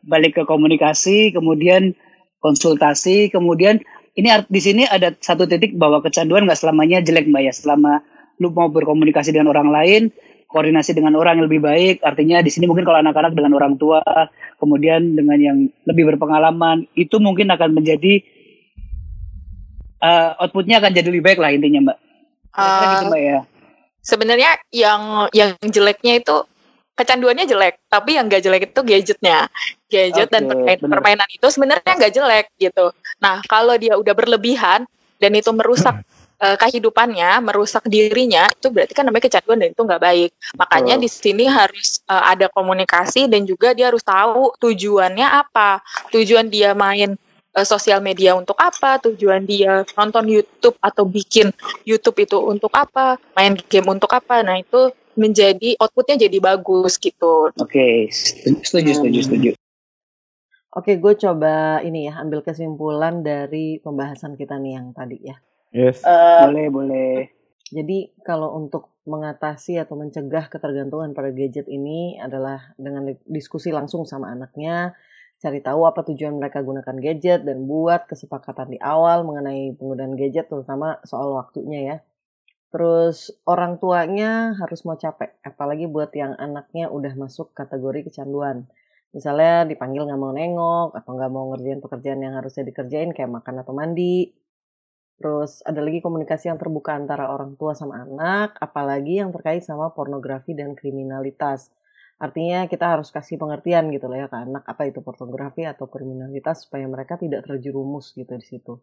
balik ke komunikasi, kemudian konsultasi, kemudian ini di sini ada satu titik bahwa kecanduan nggak selamanya jelek mbak ya. Selama lu mau berkomunikasi dengan orang lain, koordinasi dengan orang yang lebih baik, artinya di sini mungkin kalau anak-anak dengan orang tua, kemudian dengan yang lebih berpengalaman, itu mungkin akan menjadi eh, outputnya akan jadi lebih baik lah intinya mbak.
Uh,
gitu mbak ya.
sebenarnya yang yang jeleknya itu kecanduannya jelek, tapi yang gak jelek itu gadgetnya, gadget dan
Oke,
permain- permainan itu sebenarnya nggak jelek gitu. Nah kalau dia udah berlebihan dan itu merusak uh, (clears throat) kehidupannya, merusak dirinya, itu berarti kan namanya kecanduan dan itu nggak baik. Makanya oh. di sini harus uh, ada komunikasi dan juga dia harus tahu tujuannya apa. Tujuan dia main uh, sosial media untuk apa, tujuan dia nonton YouTube atau bikin YouTube itu untuk apa, main game untuk apa. Nah, itu menjadi outputnya jadi bagus gitu.
Oke, okay. setuju, setuju, setuju.
Oke, gue coba ini ya ambil kesimpulan dari pembahasan kita nih yang tadi ya.
Yes.
Uh, boleh, boleh.
Jadi kalau untuk mengatasi atau mencegah ketergantungan pada gadget ini adalah dengan diskusi langsung sama anaknya, cari tahu apa tujuan mereka gunakan gadget dan buat kesepakatan di awal mengenai penggunaan gadget terutama soal waktunya ya. Terus orang tuanya harus mau capek, apalagi buat yang anaknya udah masuk kategori kecanduan. Misalnya dipanggil nggak mau nengok atau nggak mau ngerjain pekerjaan yang harusnya dikerjain kayak makan atau mandi. Terus ada lagi komunikasi yang terbuka antara orang tua sama anak apalagi yang terkait sama pornografi dan kriminalitas. Artinya kita harus kasih pengertian gitu loh ya ke anak apa itu pornografi atau kriminalitas supaya mereka tidak terjerumus gitu di situ.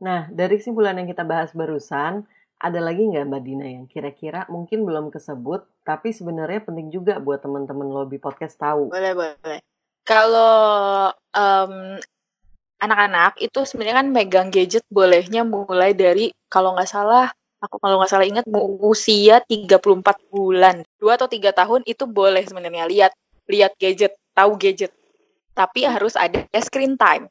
Nah dari kesimpulan yang kita bahas barusan ada lagi nggak Mbak Dina yang kira-kira mungkin belum kesebut, tapi sebenarnya penting juga buat teman-teman lobby podcast tahu?
Boleh, boleh. Kalau um, anak-anak itu sebenarnya kan megang gadget bolehnya mulai dari kalau nggak salah aku kalau nggak salah ingat usia 34 bulan. Dua atau tiga tahun itu boleh sebenarnya lihat lihat gadget, tahu gadget. Tapi harus ada screen time.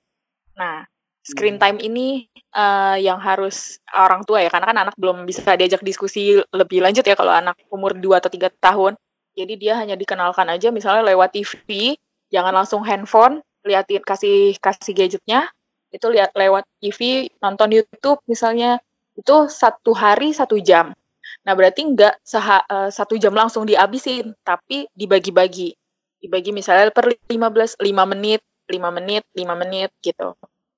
Nah, screen time ini uh, yang harus orang tua ya karena kan anak belum bisa diajak diskusi lebih lanjut ya kalau anak umur 2 atau tiga tahun. Jadi dia hanya dikenalkan aja misalnya lewat TV, jangan langsung handphone, liatin kasih kasih gadgetnya, itu lihat lewat TV, nonton YouTube misalnya, itu satu hari satu jam. Nah berarti enggak seha, uh, satu jam langsung dihabisin, tapi dibagi-bagi. Dibagi misalnya per 15, 5 menit, 5 menit, 5 menit gitu.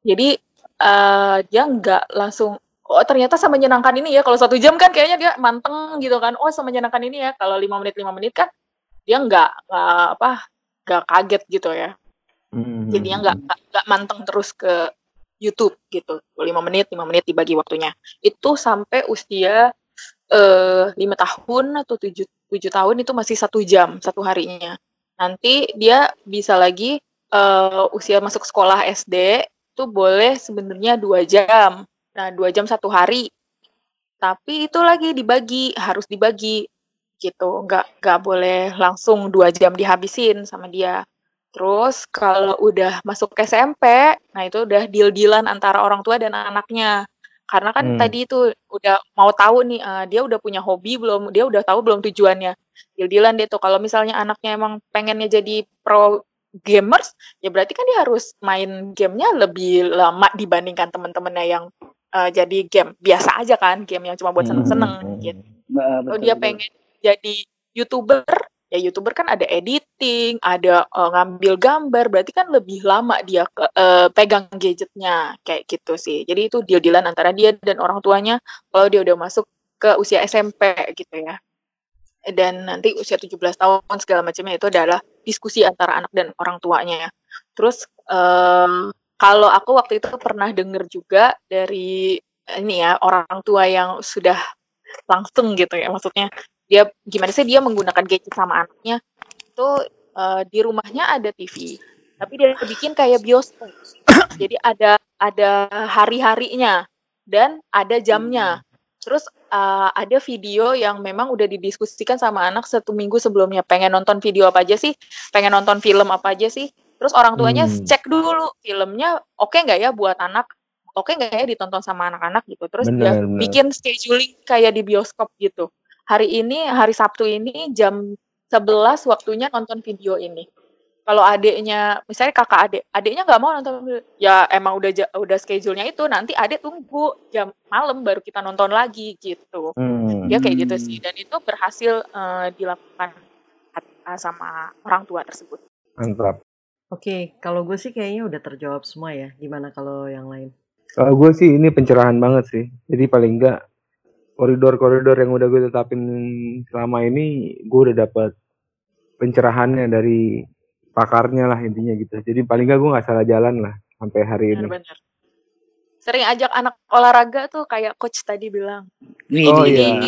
Jadi uh, dia nggak langsung oh ternyata sama menyenangkan ini ya kalau satu jam kan kayaknya dia manteng gitu kan. Oh sama menyenangkan ini ya kalau lima menit lima menit kan dia nggak uh, apa nggak kaget gitu ya. Hmm. jadinya nggak nggak manteng terus ke YouTube gitu. Lima menit lima menit dibagi waktunya. Itu sampai usia eh, lima uh, tahun atau tujuh tujuh tahun itu masih satu jam satu harinya. Nanti dia bisa lagi uh, usia masuk sekolah SD itu boleh sebenarnya dua jam. Nah, dua jam satu hari. Tapi itu lagi dibagi, harus dibagi gitu. Nggak, nggak boleh langsung dua jam dihabisin sama dia. Terus kalau udah masuk ke SMP, nah itu udah deal-dealan antara orang tua dan anaknya. Karena kan hmm. tadi itu udah mau tahu nih, uh, dia udah punya hobi belum, dia udah tahu belum tujuannya. Deal-dealan dia tuh kalau misalnya anaknya emang pengennya jadi pro gamers, ya berarti kan dia harus main gamenya lebih lama dibandingkan teman-temannya yang uh, jadi game biasa aja kan, game yang cuma buat hmm, seneng-seneng hmm. gitu. Kalau dia pengen jadi youtuber, ya youtuber kan ada editing, ada uh, ngambil gambar, berarti kan lebih lama dia ke, uh, pegang gadgetnya kayak gitu sih. Jadi itu deal-dealan antara dia dan orang tuanya kalau dia udah masuk ke usia SMP gitu ya dan nanti usia 17 tahun segala macamnya itu adalah diskusi antara anak dan orang tuanya. Terus um, kalau aku waktu itu pernah dengar juga dari ini ya orang tua yang sudah langsung gitu ya maksudnya dia gimana sih dia menggunakan gadget sama anaknya itu uh, di rumahnya ada TV tapi dia bikin kayak bioskop. Jadi ada ada hari-harinya dan ada jamnya. Terus uh, ada video yang memang udah didiskusikan sama anak satu minggu sebelumnya. Pengen nonton video apa aja sih? Pengen nonton film apa aja sih? Terus orang tuanya hmm. cek dulu filmnya oke okay nggak ya buat anak? Oke okay nggak ya ditonton sama anak-anak gitu. Terus bener, dia bener. bikin scheduling kayak di bioskop gitu. Hari ini, hari Sabtu ini jam 11 waktunya nonton video ini kalau adiknya misalnya kakak adik adiknya nggak mau nonton ya emang udah udah schedule-nya itu nanti adik tunggu jam malam baru kita nonton lagi gitu. Hmm. ya kayak gitu sih. Dan itu berhasil uh, dilakukan sama orang tua tersebut.
Mantap.
Oke kalau gue sih kayaknya udah terjawab semua ya. Gimana kalau yang lain?
Kalau gue sih ini pencerahan banget sih. Jadi paling enggak koridor-koridor yang udah gue tetapin selama ini gue udah dapat pencerahannya dari pakarnya lah intinya gitu. Jadi paling gak gue nggak salah jalan lah sampai hari bener, ini. Bener.
sering ajak anak olahraga tuh kayak coach tadi bilang.
Oh, iya.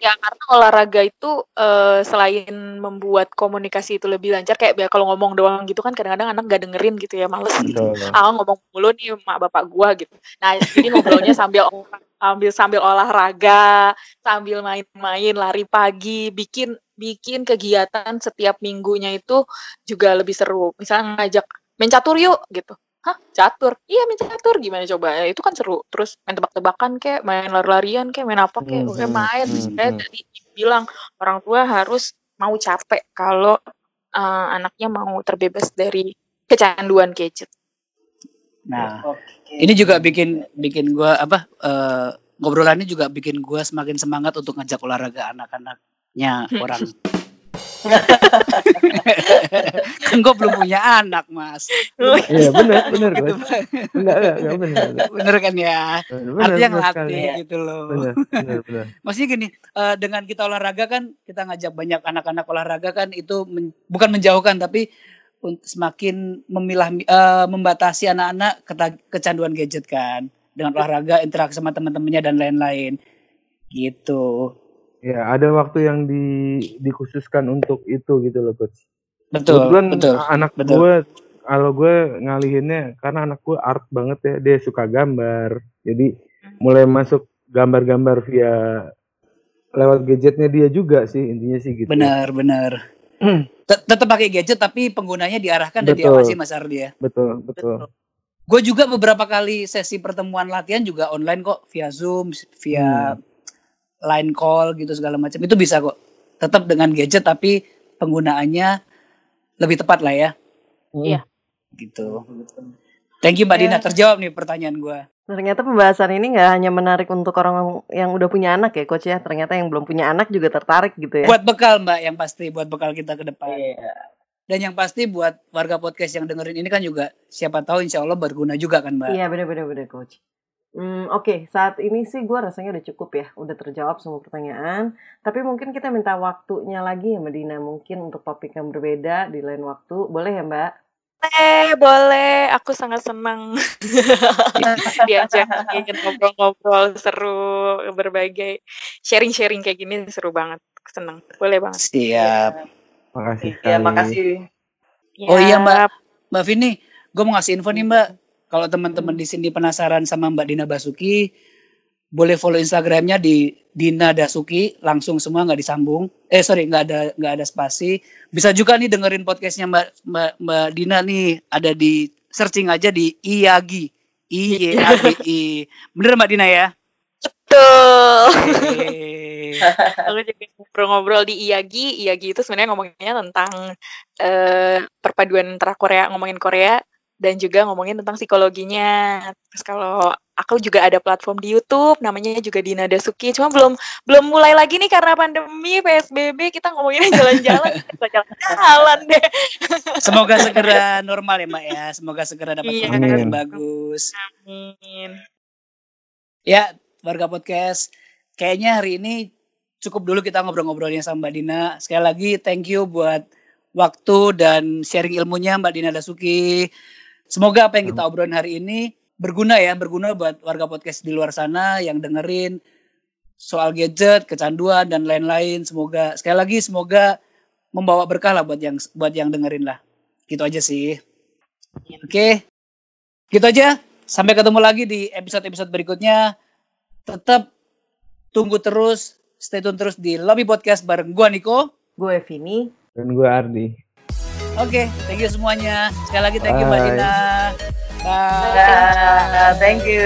Ya karena olahraga itu eh, selain membuat komunikasi itu lebih lancar kayak biar kalau ngomong doang gitu kan kadang-kadang anak gak dengerin gitu ya males gitu.
Betul.
Ah ngomong mulu nih mak bapak gua gitu. Nah jadi ngobrolnya sambil (laughs) sambil sambil olahraga, sambil main-main, lari pagi, bikin bikin kegiatan setiap minggunya itu juga lebih seru. Misalnya ngajak main catur yuk gitu. Hah, catur? Iya main catur gimana coba? Ya, itu kan seru. Terus main tebak-tebakan kayak, main lari-larian kayak, main apa kayak,
Hmm,
oke
hmm,
main.
hmm,
Saya
hmm.
tadi bilang orang tua harus mau capek kalau eh, anaknya mau terbebas dari kecanduan gadget.
Nah, ini juga bikin bikin gua apa eh, ngobrolannya juga bikin gua semakin semangat untuk ngajak olahraga anak-anaknya orang. (laughs) kan gue belum punya anak mas.
Iya benar benar
Gitu.
Enggak enggak enggak benar.
Bener kan ya?
Benar
Artinya ngelatih gitu loh.
Benar benar benar. (laughs)
Maksudnya gini, eh, dengan kita olahraga kan kita ngajak banyak anak-anak olahraga kan itu men- bukan menjauhkan tapi semakin memilah eh, membatasi anak-anak kecanduan gadget kan dengan olahraga interaksi sama teman-temannya dan lain-lain gitu
Ya, ada waktu yang di dikhususkan untuk itu gitu loh coach.
betul
Kebetulan
betul
anak
betul.
gue kalau gue ngalihinnya karena anak gue art banget ya, dia suka gambar. Jadi mulai masuk gambar-gambar via lewat gadgetnya dia juga sih intinya sih gitu.
benar benar (clears throat) Tet- tetap pakai gadget tapi penggunanya diarahkan dan
Betul.
diawasi Mas Ardi ya
Betul, betul.
gue juga beberapa kali sesi pertemuan latihan juga online kok via zoom via
Hmm.
Line call gitu segala macam itu bisa kok tetap dengan gadget tapi penggunaannya lebih tepat lah ya
Iya.
gitu thank you mbak
Ya.
Dina terjawab nih pertanyaan gue
Ternyata pembahasan ini nggak hanya menarik untuk orang yang udah punya anak ya, coach ya. Ternyata yang belum punya anak juga tertarik gitu ya.
buat bekal mbak yang pasti buat bekal kita ke depan
Iya.
dan yang pasti buat warga podcast yang dengerin ini kan juga siapa tahu insya Allah berguna juga kan mbak
Iya bener-bener bener coach. Hmm, Oke, saat ini sih gue rasanya udah cukup ya, udah terjawab semua pertanyaan. Tapi mungkin kita minta waktunya lagi ya Mbak Dina, mungkin untuk topik yang berbeda di lain waktu, boleh ya Mbak?
Eh, boleh. Aku sangat senang (laughs) diajakin ngobrol-ngobrol seru, berbagai sharing-sharing kayak gini seru banget. Senang. Boleh banget.
siap
Makasih
Ya, makasih.
Oh iya, Mbak. Mbak Vini, gue mau ngasih info nih Mbak. Kalau teman-teman di sini penasaran sama Mbak Dina Basuki, boleh follow Instagramnya di Dina Dasuki, langsung semua nggak disambung. Eh sorry, nggak ada nggak ada spasi. Bisa juga nih dengerin podcastnya Mbak Mbak, Mbak Dina nih, ada di searching aja di Iyagi, I Y A G I. (laughs) Bener Mbak Dina ya?
Betul. (laughs) Aku juga ngobrol-ngobrol di IAGI. IAGI itu sebenarnya ngomonginnya tentang eh, perpaduan antara Korea, ngomongin Korea dan juga ngomongin tentang psikologinya. Terus kalau aku juga ada platform di YouTube namanya juga Dina Dasuki. Cuma belum belum mulai lagi nih karena pandemi PSBB kita ngomonginnya jalan-jalan, (laughs) jalan-jalan deh.
Semoga segera normal ya Mbak ya. Semoga segera dapat
Iya.
yang bagus.
Amin.
Ya, warga podcast. Kayaknya hari ini cukup dulu kita ngobrol-ngobrolnya sama Mbak Dina. Sekali lagi thank you buat waktu dan sharing ilmunya Mbak Dina Dasuki. Semoga apa yang kita obrolin hari ini berguna ya, berguna buat warga podcast di luar sana yang dengerin soal gadget, kecanduan dan lain-lain. Semoga sekali lagi semoga membawa berkah lah buat yang buat yang dengerin lah. Gitu aja sih. Oke. Gitu aja. Sampai ketemu lagi di episode-episode berikutnya. Tetap tunggu terus, stay tune terus di Lobby Podcast bareng gua Niko.
Gue Vini.
Dan gue Ardi.
Oke, thank you semuanya. Sekali lagi thank you Mbak
Bye.
Dina. Bye.
Ya, thank you.